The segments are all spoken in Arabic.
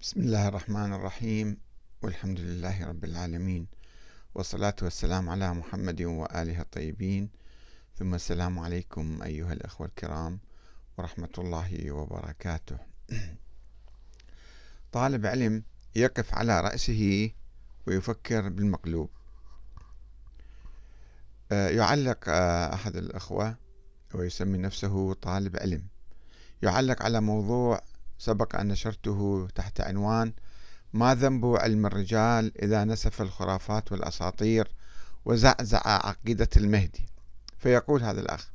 بسم الله الرحمن الرحيم والحمد لله رب العالمين والصلاة والسلام على محمد وآله الطيبين. ثم السلام عليكم أيها الأخوة الكرام ورحمة الله وبركاته. طالب علم يقف على رأسه ويفكر بالمقلوب. آه، يعلق آه، أحد الأخوة ويسمي نفسه طالب علم. يعلق على موضوع سبق أن نشرته تحت عنوان ما ذنب علم الرجال إذا نسف الخرافات والأساطير وزعزع عقيدة المهدي فيقول هذا الأخ.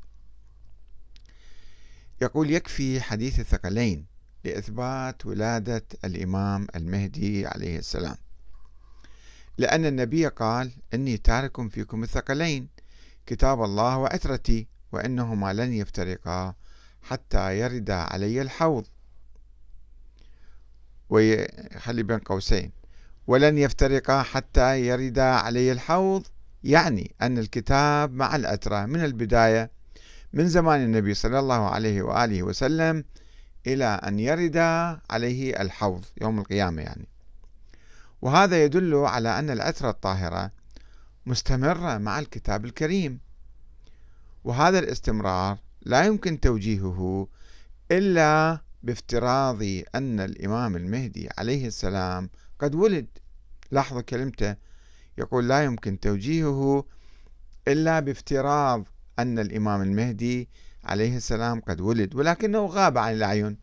يقول يكفي حديث الثقلين لإثبات ولادة الإمام المهدي عليه السلام. لأن النبي قال إني تارك فيكم الثقلين كتاب الله وعترتي وإنهما لن يفترقا حتى يرد علي الحوض ويخلي بين قوسين. ولن يفترقا حتى يردا علي الحوض يعني أن الكتاب مع الأترة من البداية من زمان النبي صلى الله عليه وآله وسلم إلى أن يرد عليه الحوض يوم القيامة يعني. وهذا يدل على أن الأترة الطاهرة مستمرة مع الكتاب الكريم. وهذا الاستمرار لا يمكن توجيهه إلا بافتراض أن الإمام المهدي عليه السلام قد ولد. لاحظوا كلمته. يقول لا يمكن توجيهه إلا بافتراض أن الإمام المهدي عليه السلام قد ولد ولكنه غاب عن الأعين.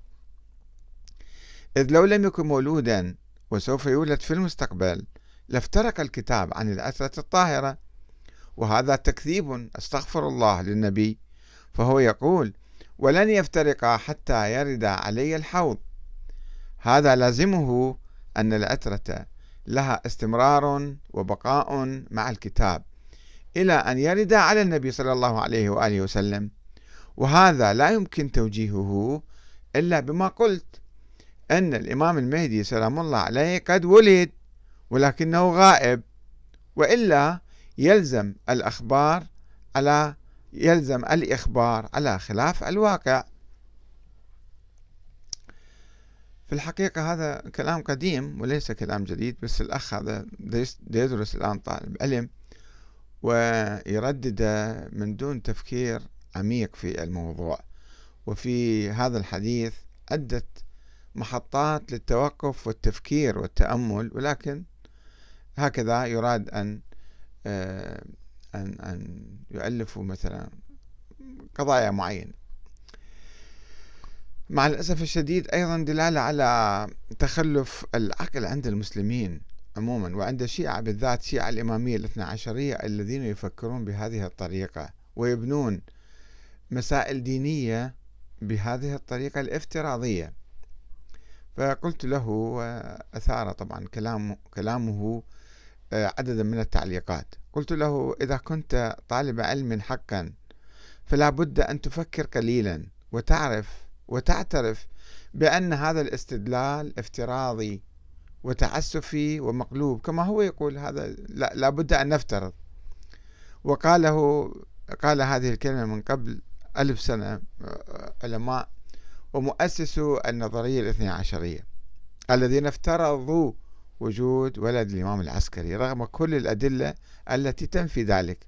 إذ لو لم يكن مولودا وسوف يولد في المستقبل لافترق الكتاب عن الأسرة الطاهرة. وهذا تكذيب أستغفر الله للنبي. فهو يقول ولن يفترقا حتى يرد علي الحوض. هذا لازمه أن الأترة لها استمرار وبقاء مع الكتاب إلى أن يرد على النبي صلى الله عليه وآله وسلم وهذا لا يمكن توجيهه إلا بما قلت أن الإمام المهدي سلام الله عليه قد ولد ولكنه غائب وإلا يلزم الأخبار على يلزم الإخبار على خلاف الواقع. في الحقيقة هذا كلام قديم وليس كلام جديد بس الأخ هذا يدرس الآن طالب علم ويردد من دون تفكير عميق في الموضوع. وفي هذا الحديث عدة محطات للتوقف والتفكير والتأمل ولكن هكذا يراد أن آه، أن أن يؤلفوا مثلا قضايا معينة مع الأسف الشديد أيضا دلالة على تخلف العقل عند المسلمين عموما وعند الشيعة بالذات الشيعة الإمامية الاثنى عشرية الذين يفكرون بهذه الطريقة ويبنون مسائل دينية بهذه الطريقة الافتراضية. فقلت له أثار طبعا كلام كلامه عددا من التعليقات. قلت له إذا كنت طالب علم حقا فلا بد أن تفكر قليلا وتعرف وتعترف بأن هذا الاستدلال افتراضي وتعسفي ومقلوب. كما هو يقول هذا لا, بد أن نفترض. وقاله قال هذه الكلمة من قبل ألف سنة علماء ومؤسسو النظرية الاثنى عشرية الذين افترضوا وجود ولد الإمام العسكري رغم كل الأدلة التي تنفي ذلك.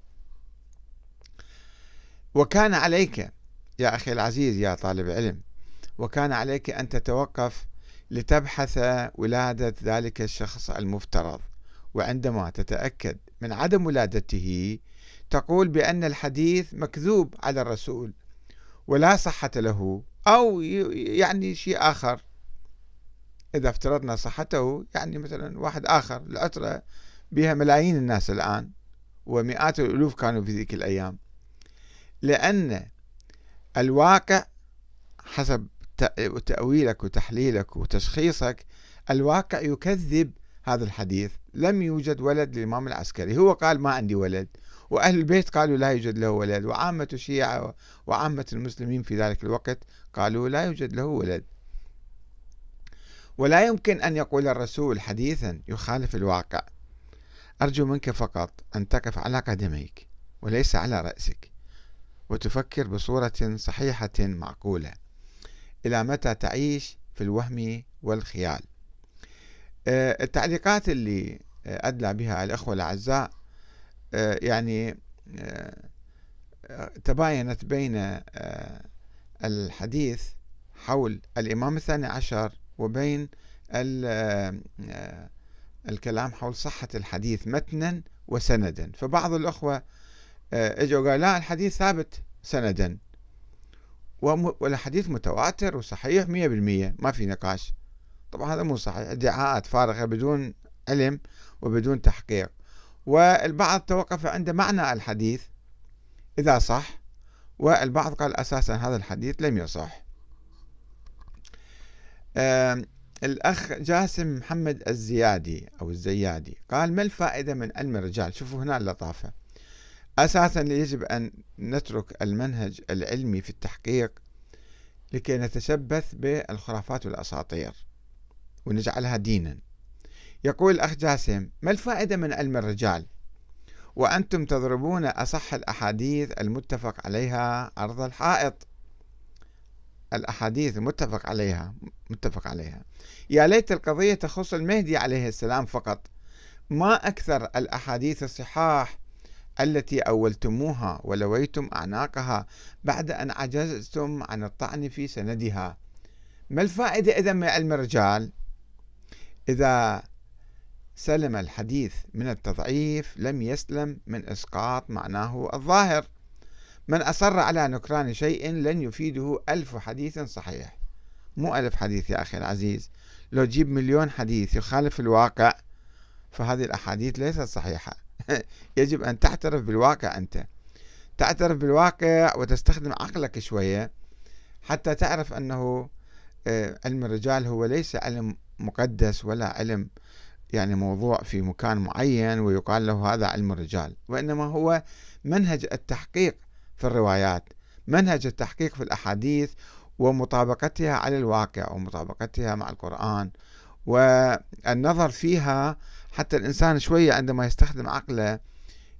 وكان عليك يا أخي العزيز يا طالب علم وكان عليك أن تتوقف لتبحث ولادة ذلك الشخص المفترض. وعندما تتأكد من عدم ولادته تقول بأن الحديث مكذوب على الرسول ولا صحة له أو يعني شيء آخر. إذا افترضنا صحته يعني مثلا واحد آخر العطرة بها ملايين الناس الآن ومئات الألوف كانوا في ذيك الأيام. لأن الواقع حسب تأويلك وتحليلك وتشخيصك الواقع يكذب هذا الحديث. لم يوجد ولد للإمام العسكري. هو قال ما عندي ولد. وأهل البيت قالوا لا يوجد له ولد. وعامة الشيعة وعامة المسلمين في ذلك الوقت قالوا لا يوجد له ولد. ولا يمكن أن يقول الرسول حديثا يخالف الواقع. أرجو منك فقط أن تقف على قدميك وليس على رأسك وتفكر بصورة صحيحة معقولة إلى متى تعيش في الوهم والخيال. آه، التعليقات اللي أدلى بها الأخوة الأعزاء يعني تباينت بين الحديث حول الإمام الثاني عشر وبين الكلام حول صحة الحديث متنا وسندا. فبعض الأخوة إجوا قال لا الحديث ثابت سندا. والحديث متواتر وصحيح مية بالمية ما في نقاش. طبعا هذا مو صحيح. ادعاءات فارغة بدون علم وبدون تحقيق. والبعض توقف عند معنى الحديث إذا صح والبعض قال أساسا هذا الحديث لم يصح. الأخ جاسم محمد الزيادي أو الزيادي قال ما الفائدة من علم الرجال؟ شوفوا هنا اللطافة. أساسا يجب أن نترك المنهج العلمي في التحقيق لكي نتشبث بالخرافات والأساطير ونجعلها دينا. يقول الأخ جاسم ما الفائدة من علم الرجال؟ وأنتم تضربون أصح الأحاديث المتفق عليها عرض الحائط. الأحاديث المتفق عليها متفق عليها. يا ليت القضية تخص المهدي عليه السلام فقط. ما أكثر الأحاديث الصحاح التي أولتموها ولويتم أعناقها بعد أن عجزتم عن الطعن في سندها؟ ما الفائدة إذا من علم الرجال؟ إذا سلم الحديث من التضعيف لم يسلم من إسقاط معناه الظاهر. من أصر على نكران شيء لن يفيده ألف حديث صحيح. مو ألف حديث يا أخي العزيز. لو تجيب مليون حديث يخالف الواقع فهذه الأحاديث ليست صحيحة. يجب أن تعترف بالواقع أنت. تعترف بالواقع وتستخدم عقلك شوية حتى تعرف أنه آه، علم الرجال هو ليس علم مقدس ولا علم يعني موضوع في مكان معين ويقال له هذا علم الرجال وإنما هو منهج التحقيق في الروايات. منهج التحقيق في الأحاديث ومطابقتها على الواقع ومطابقتها مع القرآن. والنظر فيها حتى الإنسان شوية عندما يستخدم عقله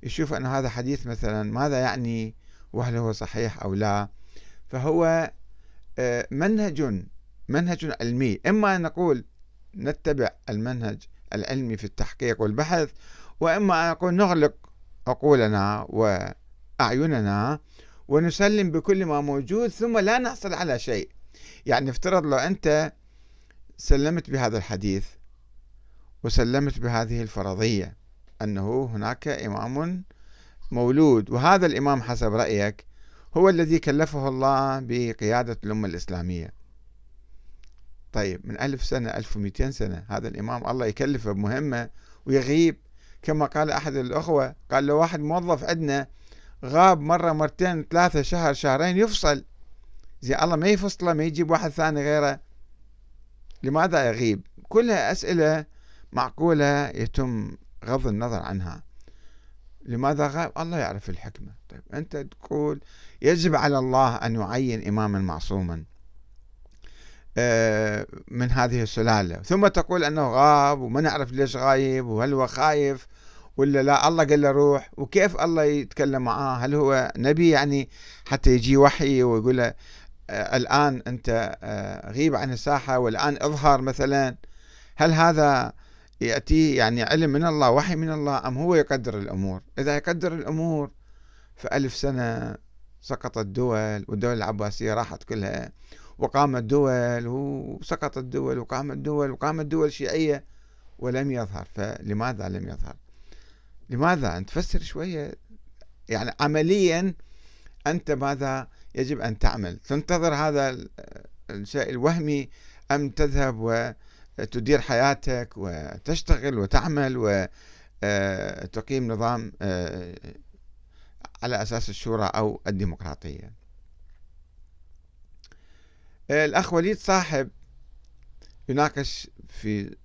يشوف أن هذا حديث مثلا ماذا يعني وهل هو صحيح أو لا. فهو آه، منهج منهج علمي. إما أن نقول نتبع المنهج العلمي في التحقيق والبحث وإما أن نقول نغلق عقولنا وأعيننا ونسلم بكل ما موجود ثم لا نحصل على شيء. يعني افترض لو أنت سلمت بهذا الحديث وسلمت بهذه الفرضية أنه هناك إمام مولود وهذا الإمام حسب رأيك هو الذي كلفه الله بقيادة الأمة الإسلامية. طيب من ألف سنة ألف ومئتين سنة هذا الإمام الله يكلفه بمهمة ويغيب. كما قال أحد الأخوة قال له واحد موظف عندنا غاب مرة مرتين ثلاثة شهر شهرين يفصل. زي الله ما يفصله ما يجيب واحد ثاني غيره. لماذا يغيب كلها أسئلة معقولة يتم غض النظر عنها. لماذا غاب؟ الله يعرف الحكمة. طيب أنت تقول يجب على الله أن يعين إماما معصوما. آه، من هذه السلالة. ثم تقول أنه غاب وما نعرف ليش غايب وهل هو خايف. ولا لا الله قال له روح؟ وكيف الله يتكلم معاه؟ هل هو نبي يعني حتى يجي وحي ويقول له آه، الآن أنت آه، غيب عن الساحة والآن اظهر مثلا؟ هل هذا يأتي يعني علم من الله وحي من الله أم هو يقدر الأمور؟ إذا يقدر الأمور فألف سنة سقطت دول والدولة العباسية راحت كلها وقامت دول وسقطت دول وقامت دول وقامت دول شيعية ولم يظهر. فلماذا لم يظهر؟ لماذا؟ أن تفسر شوية. يعني عمليا أنت ماذا؟ يجب أن تعمل. تنتظر هذا الشيء الوهمي أم تذهب وتدير حياتك وتشتغل وتعمل وتقيم نظام آه، على أساس الشورى أو الديمقراطية. الأخ وليد صاحب يناقش في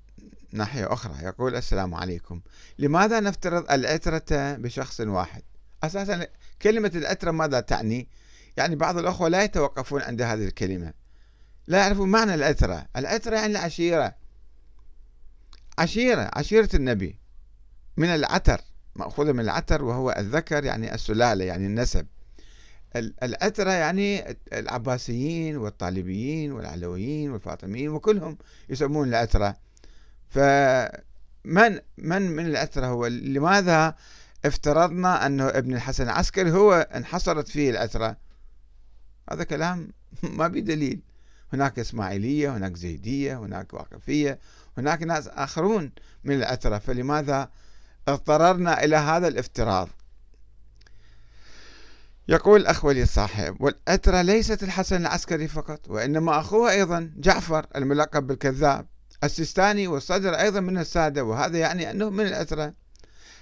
ناحية أخرى يقول السلام عليكم. لماذا نفترض العترة بشخص واحد؟ أساسا كلمة العترة ماذا تعني؟ يعني بعض الأخوة لا يتوقفون عند هذه الكلمة. لا يعرفون معنى العترة العترة يعني العشيرة. عشيرة عشيرة النبي. من العتر مأخوذة من العتر وهو الذكر يعني السلالة يعني النسب. العترة يعني العباسيين والطالبيين والعلويين والفاطميين وكلهم يسمون العترة فمن من من الأثر هو؟ لماذا افترضنا أنه ابن الحسن العسكري هو انحصرت فيه الأثرة هذا كلام ما بدليل هناك إسماعيلية هناك زيدية هناك واقفية هناك ناس آخرون من الأثرة فلماذا اضطررنا إلى هذا الافتراض؟ يقول الأخ ولي الصاحب والأترة ليست الحسن العسكري فقط وإنما أخوه أيضا جعفر الملقب بالكذاب. السيستاني والصدر أيضا من السادة وهذا يعني أنه من الأترة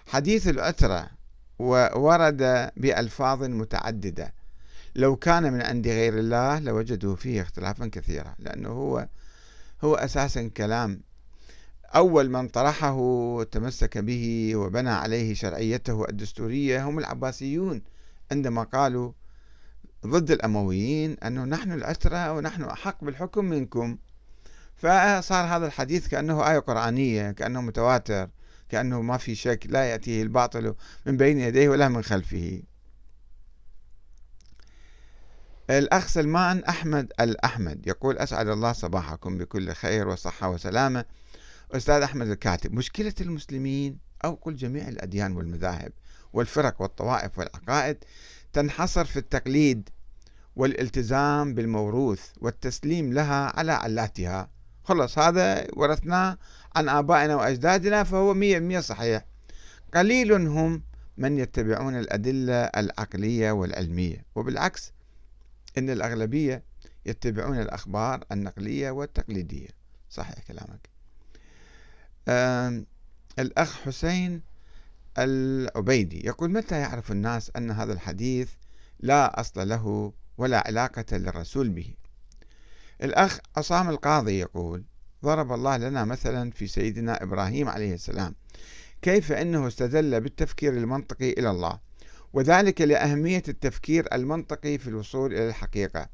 حديث الأترة ورد بألفاظ متعددة. لو كان من عند غير الله لوجدوا فيه اختلافا كثيرا لأنه هو هو أساسا كلام. أول من طرحه وتمسك به وبنى عليه شرعيته الدستورية هم العباسيون عندما قالوا ضد الأمويين أنه نحن الأسرى ونحن أحق بالحكم منكم. فصار هذا الحديث كأنه آية قرآنية كأنه متواتر كأنه ما في شك لا يأتيه الباطل من بين يديه ولا من خلفه. الأخ سلمان أحمد الأحمد يقول أسعد الله صباحكم بكل خير وصحة وسلامة. أستاذ أحمد الكاتب مشكلة المسلمين أو كل جميع الأديان والمذاهب والفرق والطوائف والعقائد تنحصر في التقليد والالتزام بالموروث والتسليم لها على علاتها. خلص هذا ورثناه عن آبائنا وأجدادنا فهو مية مية صحيح. قليل هم من يتبعون الأدلة العقلية والعلمية وبالعكس إن الأغلبية يتبعون الأخبار النقلية والتقليدية. صحيح كلامك. الأخ حسين العبيدي يقول متى يعرف الناس أن هذا الحديث لا أصل له ولا علاقة للرسول به؟ الأخ عصام القاضي يقول ضرب الله لنا مثلا في سيدنا إبراهيم عليه السلام كيف أنه استدل بالتفكير المنطقي إلى الله وذلك لأهمية التفكير المنطقي في الوصول إلى الحقيقة.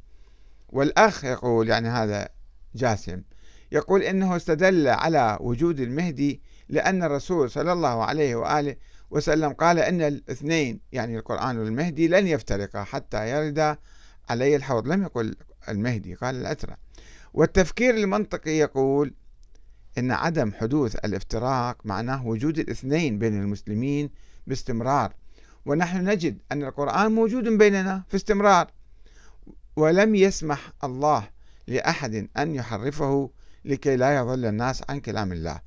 والأخ يقول يعني هذا جاسم يقول إنه استدل على وجود المهدي لأن الرسول صلى الله عليه وآله وسلم قال إن الاثنين يعني القرآن والمهدي لن يفترقا حتى يرد علي الحوض. لم يقل المهدي قال الأترى والتفكير المنطقي يقول إن عدم حدوث الافتراق معناه وجود الاثنين بين المسلمين باستمرار. ونحن نجد أن القرآن موجود بيننا في استمرار. ولم يسمح الله لأحد أن يحرفه لكي لا يضل الناس عن كلام الله.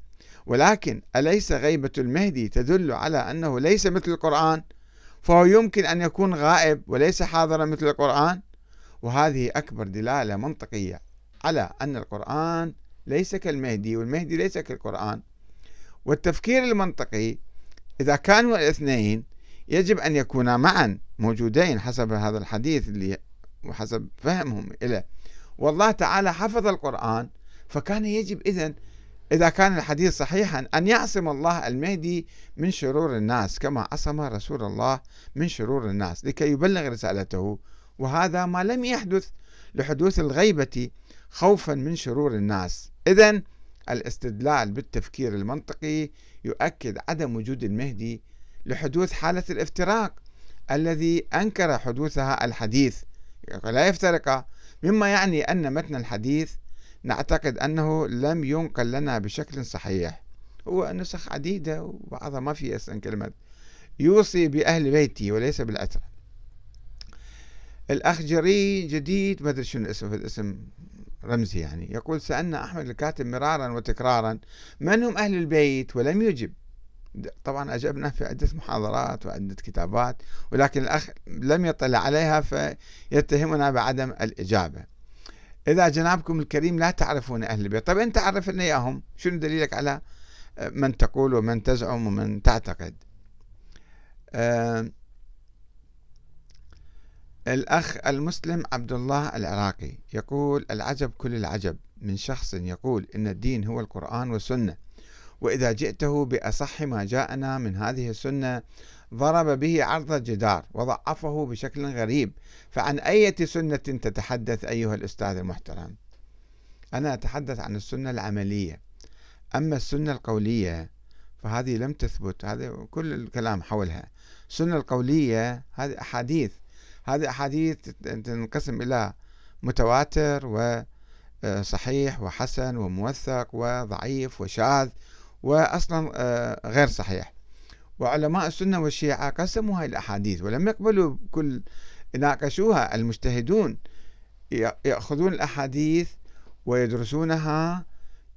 ولكن أليس غيبة المهدي تدل على أنه ليس مثل القرآن؟ فهو يمكن أن يكون غائب وليس حاضرا مثل القرآن؟ وهذه أكبر دلالة منطقية على أن القرآن ليس كالمهدي والمهدي ليس كالقرآن. والتفكير المنطقي إذا كانوا الاثنين يجب أن يكونا معا موجودين حسب هذا الحديث اللي وحسب فهمهم إليه. والله تعالى حفظ القرآن فكان يجب إذن إذا كان الحديث صحيحا أن يعصم الله المهدي من شرور الناس كما عصم رسول الله من شرور الناس لكي يبلغ رسالته وهذا ما لم يحدث لحدوث الغيبة خوفا من شرور الناس. إذا الاستدلال بالتفكير المنطقي يؤكد عدم وجود المهدي لحدوث حالة الافتراق الذي أنكر حدوثها الحديث. لا يفترق. مما يعني أن متن الحديث نعتقد أنه لم ينقل لنا بشكل صحيح. هو نسخ عديدة وبعضها ما في أصلا كلمة. يوصي بأهل بيتي وليس بالأترة الأخ جري جديد ما أدري شنو اسمه الاسم رمزي يعني. يقول سألنا أحمد الكاتب مرارا وتكرارا من هم أهل البيت؟ ولم يجب. طبعا أجبنا في عدة محاضرات وعدة كتابات ولكن الأخ لم يطلع عليها فيتهمنا بعدم الإجابة. إذا جنابكم الكريم لا تعرفون أهل البيت. طيب أنت عرف لنا إياهم. شنو دليلك على من تقول ومن تزعم ومن تعتقد؟ أه الأخ المسلم عبد الله العراقي يقول العجب كل العجب. من شخص يقول إن الدين هو القرآن والسنة وإذا جئته بأصح ما جاءنا من هذه السنة ضرب به عرض الجدار وضعفه بشكل غريب. فعن أية سنة تتحدث أيها الأستاذ المحترم؟ أنا أتحدث عن السنة العملية. أما السنة القولية فهذه لم تثبت هذا كل الكلام حولها. السنة القولية هذه أحاديث هذه أحاديث تنقسم إلى متواتر آه، صحيح وحسن وموثق وضعيف وشاذ وأصلا آه، غير صحيح. وعلماء السنة والشيعة قسموا هذه الأحاديث ولم يقبلوا كل ناقشوها المجتهدون يأخذون الأحاديث ويدرسونها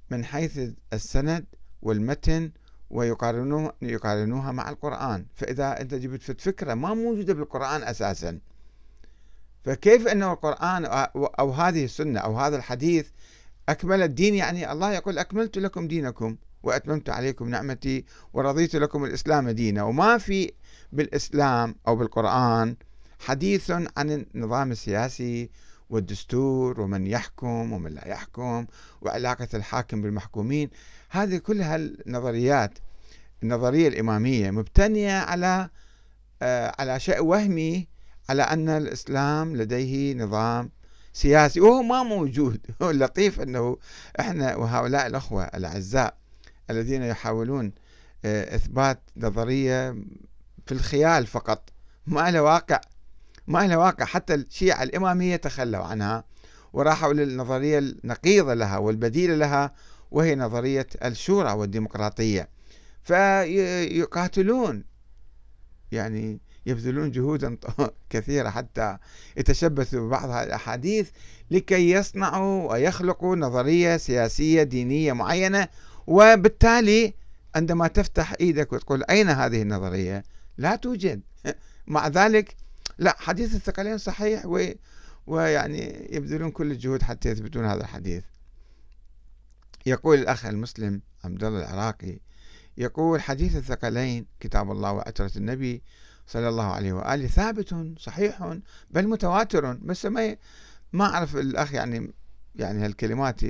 من حيث السند والمتن ويقارنوها مع القرآن. فإذا أنت جبت فكرة ما موجودة بالقرآن أساسا. فكيف أنه القرآن أو هذه السنة أو هذا الحديث أكمل الدين؟ يعني الله يقول أكملت لكم دينكم وأتممت عليكم نعمتي ورضيت لكم الإسلام دينا. وما في بالإسلام أو بالقرآن حديث عن النظام السياسي والدستور ومن يحكم ومن لا يحكم وعلاقة الحاكم بالمحكومين. هذه كلها النظريات النظرية الإمامية مبتنية على آه، على شيء وهمي على أن الإسلام لديه نظام سياسي وهو ما موجود. اللطيف أنه إحنا وهؤلاء الأخوة الأعزاء الذين يحاولون آه، إثبات نظرية في الخيال فقط. ما له واقع. ما له واقع. حتى الشيعة الإمامية تخلوا عنها وراحوا للنظرية النقيضة لها والبديلة لها وهي نظرية الشورى والديمقراطية. فيقاتلون يعني يبذلون جهودا كثيرة حتى يتشبثوا ببعض الأحاديث لكي يصنعوا ويخلقوا نظرية سياسية دينية معينة وبالتالي عندما تفتح إيدك وتقول أين هذه النظرية؟ لا توجد مع ذلك لا حديث الثقلين صحيح و ويعني يبذلون كل الجهود حتى يثبتون هذا الحديث. يقول الأخ المسلم عبد الله العراقي يقول حديث الثقلين كتاب الله وعترة النبي صلى الله عليه وآله ثابت صحيح بل متواتر. بس ما ما أعرف الأخ يعني يعني هالكلمات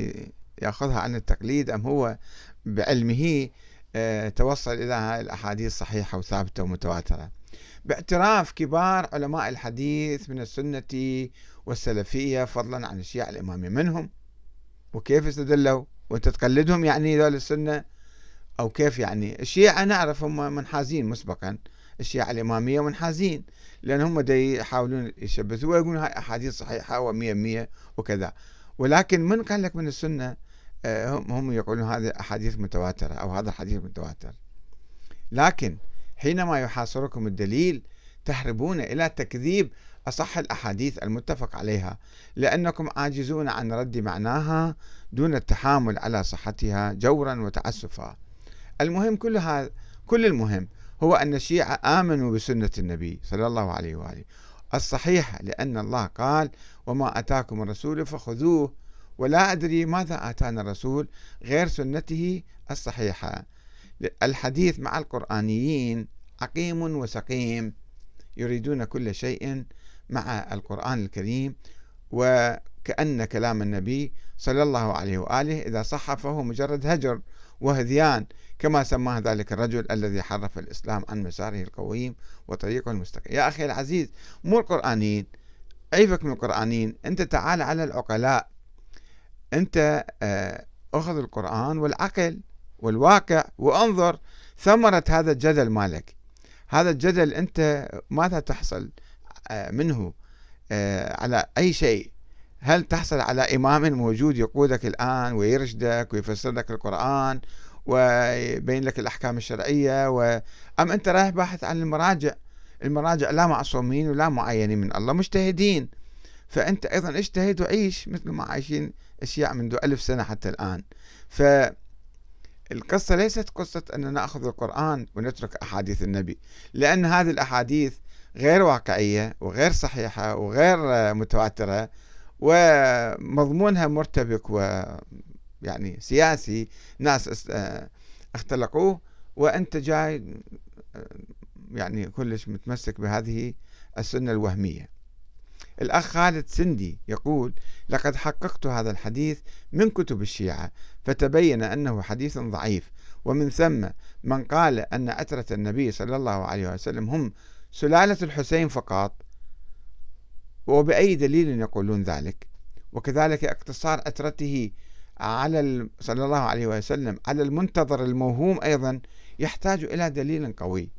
يأخذها عن التقليد أم هو بعلمه آه، توصل إلى هذه الأحاديث صحيحة وثابتة ومتواترة. باعتراف كبار علماء الحديث من السنة والسلفية فضلا عن الشيعة الاماميه منهم. وكيف استدلوا؟ وأنت تقلدهم يعني ذول السنة؟ أو كيف يعني؟ الشيعة نعرف هم منحازين مسبقا. الشيعة الإمامية منحازين لأن هم يحاولون يشبثوا ويقولون هاي أحاديث صحيحة و100 وكذا. ولكن من قال لك من السنة؟ آه، هم يقولون هذه أحاديث متواترة أو هذا حديث متواتر. لكن حينما يحاصركم الدليل تهربون إلى تكذيب أصح الأحاديث المتفق عليها لأنكم عاجزون عن رد معناها دون التحامل على صحتها جورا وتعسفا. المهم كل هذا كل المهم هو أن الشيعة آمنوا بسنة النبي صلى الله عليه وآله. الصحيحة لأن الله قال وما أتاكم الرسول فخذوه ولا أدري ماذا آتانا الرسول غير سنته الصحيحة. الحديث مع القرآنيين عقيم وسقيم يريدون كل شيء مع القرآن الكريم وكأن كلام النبي صلى الله عليه وآله إذا صح فهو مجرد هجر. وهذيان. كما سماه ذلك الرجل الذي حرف الإسلام عن مساره القويم وطريقه المستقيم. يا أخي العزيز مو القرآنيين. عيبك من القرآنيين. أنت تعال على العقلاء. أنت آه، أخذ القرآن والعقل والواقع وأنظر ثمرة هذا الجدل مالك. هذا الجدل أنت ماذا تحصل آه، منه آه، على أي شيء؟ هل تحصل على إمام موجود يقودك الآن ويرشدك ويفسر لك القرآن ويبين لك الأحكام الشرعية و... أم أنت رايح باحث عن المراجع؟ المراجع لا معصومين ولا معينين من الله مجتهدين. فأنت أيضا اجتهد وعيش مثل ما عايشين الشيعة منذ ألف سنة حتى الآن. فالقصة ليست قصة أن نأخذ القرآن ونترك أحاديث النبي لأن هذه الأحاديث غير واقعية وغير صحيحة وغير متواترة. ومضمونها مرتبك و يعني سياسي ناس اختلقوه وأنت جاي يعني كلش متمسك بهذه السنة الوهمية. الأخ خالد سندي يقول لقد حققت هذا الحديث من كتب الشيعة فتبين أنه حديث ضعيف ومن ثم من قال أن أترة النبي صلى الله عليه وسلم هم سلالة الحسين فقط وبأي دليل يقولون ذلك. وكذلك اقتصار أترته على صلى الله عليه وسلم على المنتظر الموهوم أيضا يحتاج إلى دليل قوي.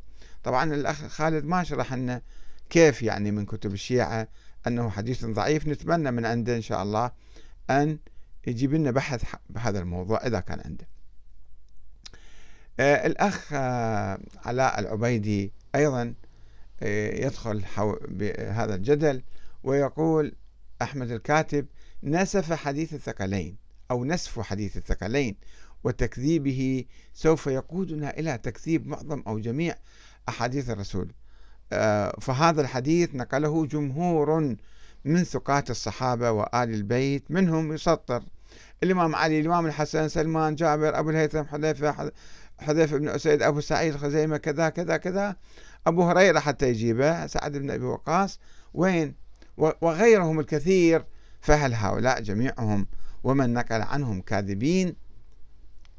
طبعا الأخ خالد ما شرح لنا كيف يعني من كتب الشيعة أنه حديث ضعيف. نتمنى من عنده إن شاء الله أن يجيب لنا بحث بهذا الموضوع إذا كان عنده. آه، الأخ آه، علاء العبيدي أيضا آه، يدخل بهذا الجدل. ويقول أحمد الكاتب نسف حديث الثقلين أو نسف حديث الثقلين وتكذيبه سوف يقودنا إلى تكذيب معظم أو جميع أحاديث الرسول. فهذا الحديث نقله جمهور من ثقات الصحابة وآل البيت منهم يسطر. الإمام علي الإمام الحسن سلمان جابر أبو الهيثم حذيفة حذيفة بن أسيد أبو سعيد خزيمة كذا كذا كذا. أبو هريرة حتى يجيبه سعد بن أبي وقاص. وين؟ وغيرهم الكثير فهل هؤلاء جميعهم ومن نقل عنهم كاذبين؟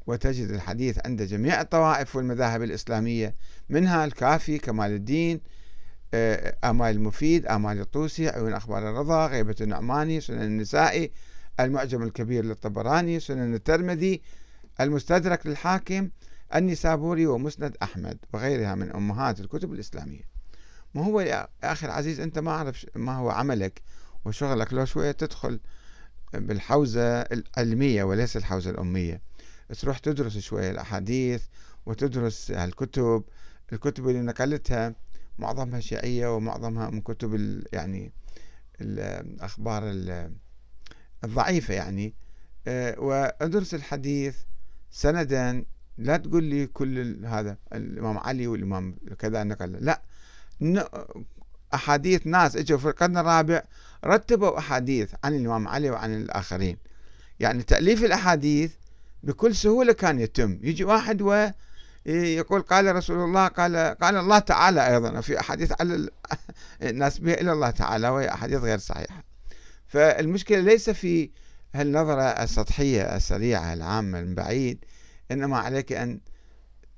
وتجد الحديث عند جميع الطوائف والمذاهب الإسلامية منها الكافي كمال الدين آه، آمال المفيد آمال الطوسي عيون أخبار الرضا غيبة النعماني سنن النسائي المعجم الكبير للطبراني سنن الترمذي المستدرك للحاكم النسابوري ومسند أحمد وغيرها من أمهات الكتب الإسلامية. ما هو يا أخي العزيز أنت ما أعرف ما هو عملك وشغلك. لو شوية تدخل بالحوزة العلمية وليس الحوزة الأمية. تروح تدرس شوية الأحاديث وتدرس الكتب الكتب اللي نقلتها معظمها شيعية ومعظمها من كتب يعني الأخبار الضعيفة يعني. آه، وأدرس الحديث سندا. لا تقول لي كل هذا الإمام علي والإمام كذا نقل. لا أحاديث ناس إجوا في القرن الرابع رتبوا أحاديث عن الإمام علي وعن الآخرين. يعني تأليف الأحاديث بكل سهولة كان يتم. يجي واحد ويقول قال رسول الله قال قال الله تعالى أيضا في أحاديث على الناس بها إلى الله تعالى وهي أحاديث غير صحيحة. فالمشكلة ليس في هالنظرة السطحية السريعة العامة من بعيد إنما عليك أن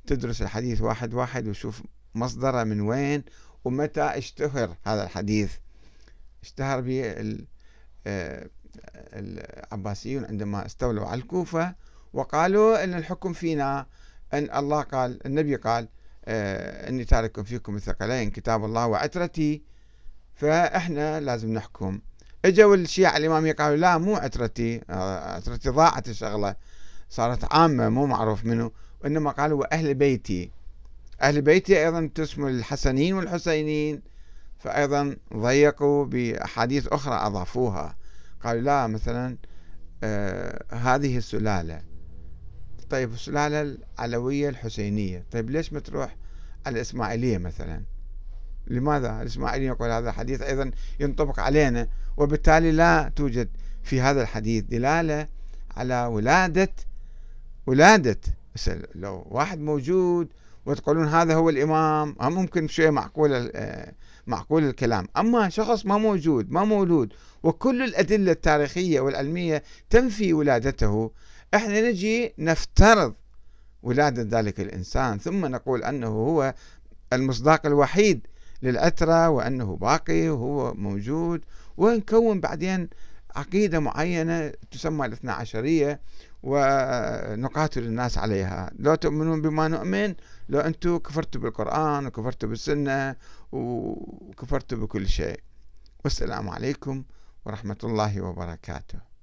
تدرس الحديث واحد واحد وشوف مصدره من وين ومتى اشتهر هذا الحديث؟ اشتهر به آه، العباسيون عندما استولوا على الكوفة وقالوا أن الحكم فينا. أن الله قال النبي قال آه، أني تارك فيكم الثقلين كتاب الله وعترتي. فإحنا لازم نحكم. إجوا الشيعة الإمامية قالوا لا مو عترتي. آه، عترتي ضاعت الشغلة. صارت عامة مو معروف منه. وإنما قالوا وأهل بيتي. أهل بيتي أيضا تسمى الحسنين والحسينين فأيضا ضيقوا بأحاديث أخرى أضافوها. قالوا لا مثلا آه هذه السلالة. طيب السلالة العلوية الحسينية. طيب ليش ما تروح على الإسماعيلية مثلا؟ لماذا الإسماعيلية يقول هذا الحديث؟ أيضا ينطبق علينا وبالتالي لا توجد في هذا الحديث دلالة على ولادة ولادة لو واحد موجود وتقولون هذا هو الإمام ممكن شيء معقول آه، معقول الكلام. أما شخص ما موجود ما مولود وكل الأدلة التاريخية والعلمية تنفي ولادته إحنا نجي نفترض ولادة ذلك الإنسان ثم نقول أنه هو المصداق الوحيد للأترة وأنه باقي وهو موجود ونكون بعدين عقيدة معينة تسمى الاثنى عشرية ونقاتل الناس عليها. لو تؤمنون بما نؤمن لو أنتم كفرتوا بالقرآن وكفرتوا بالسنة وكفرتوا بكل شيء. والسلام عليكم ورحمة الله وبركاته.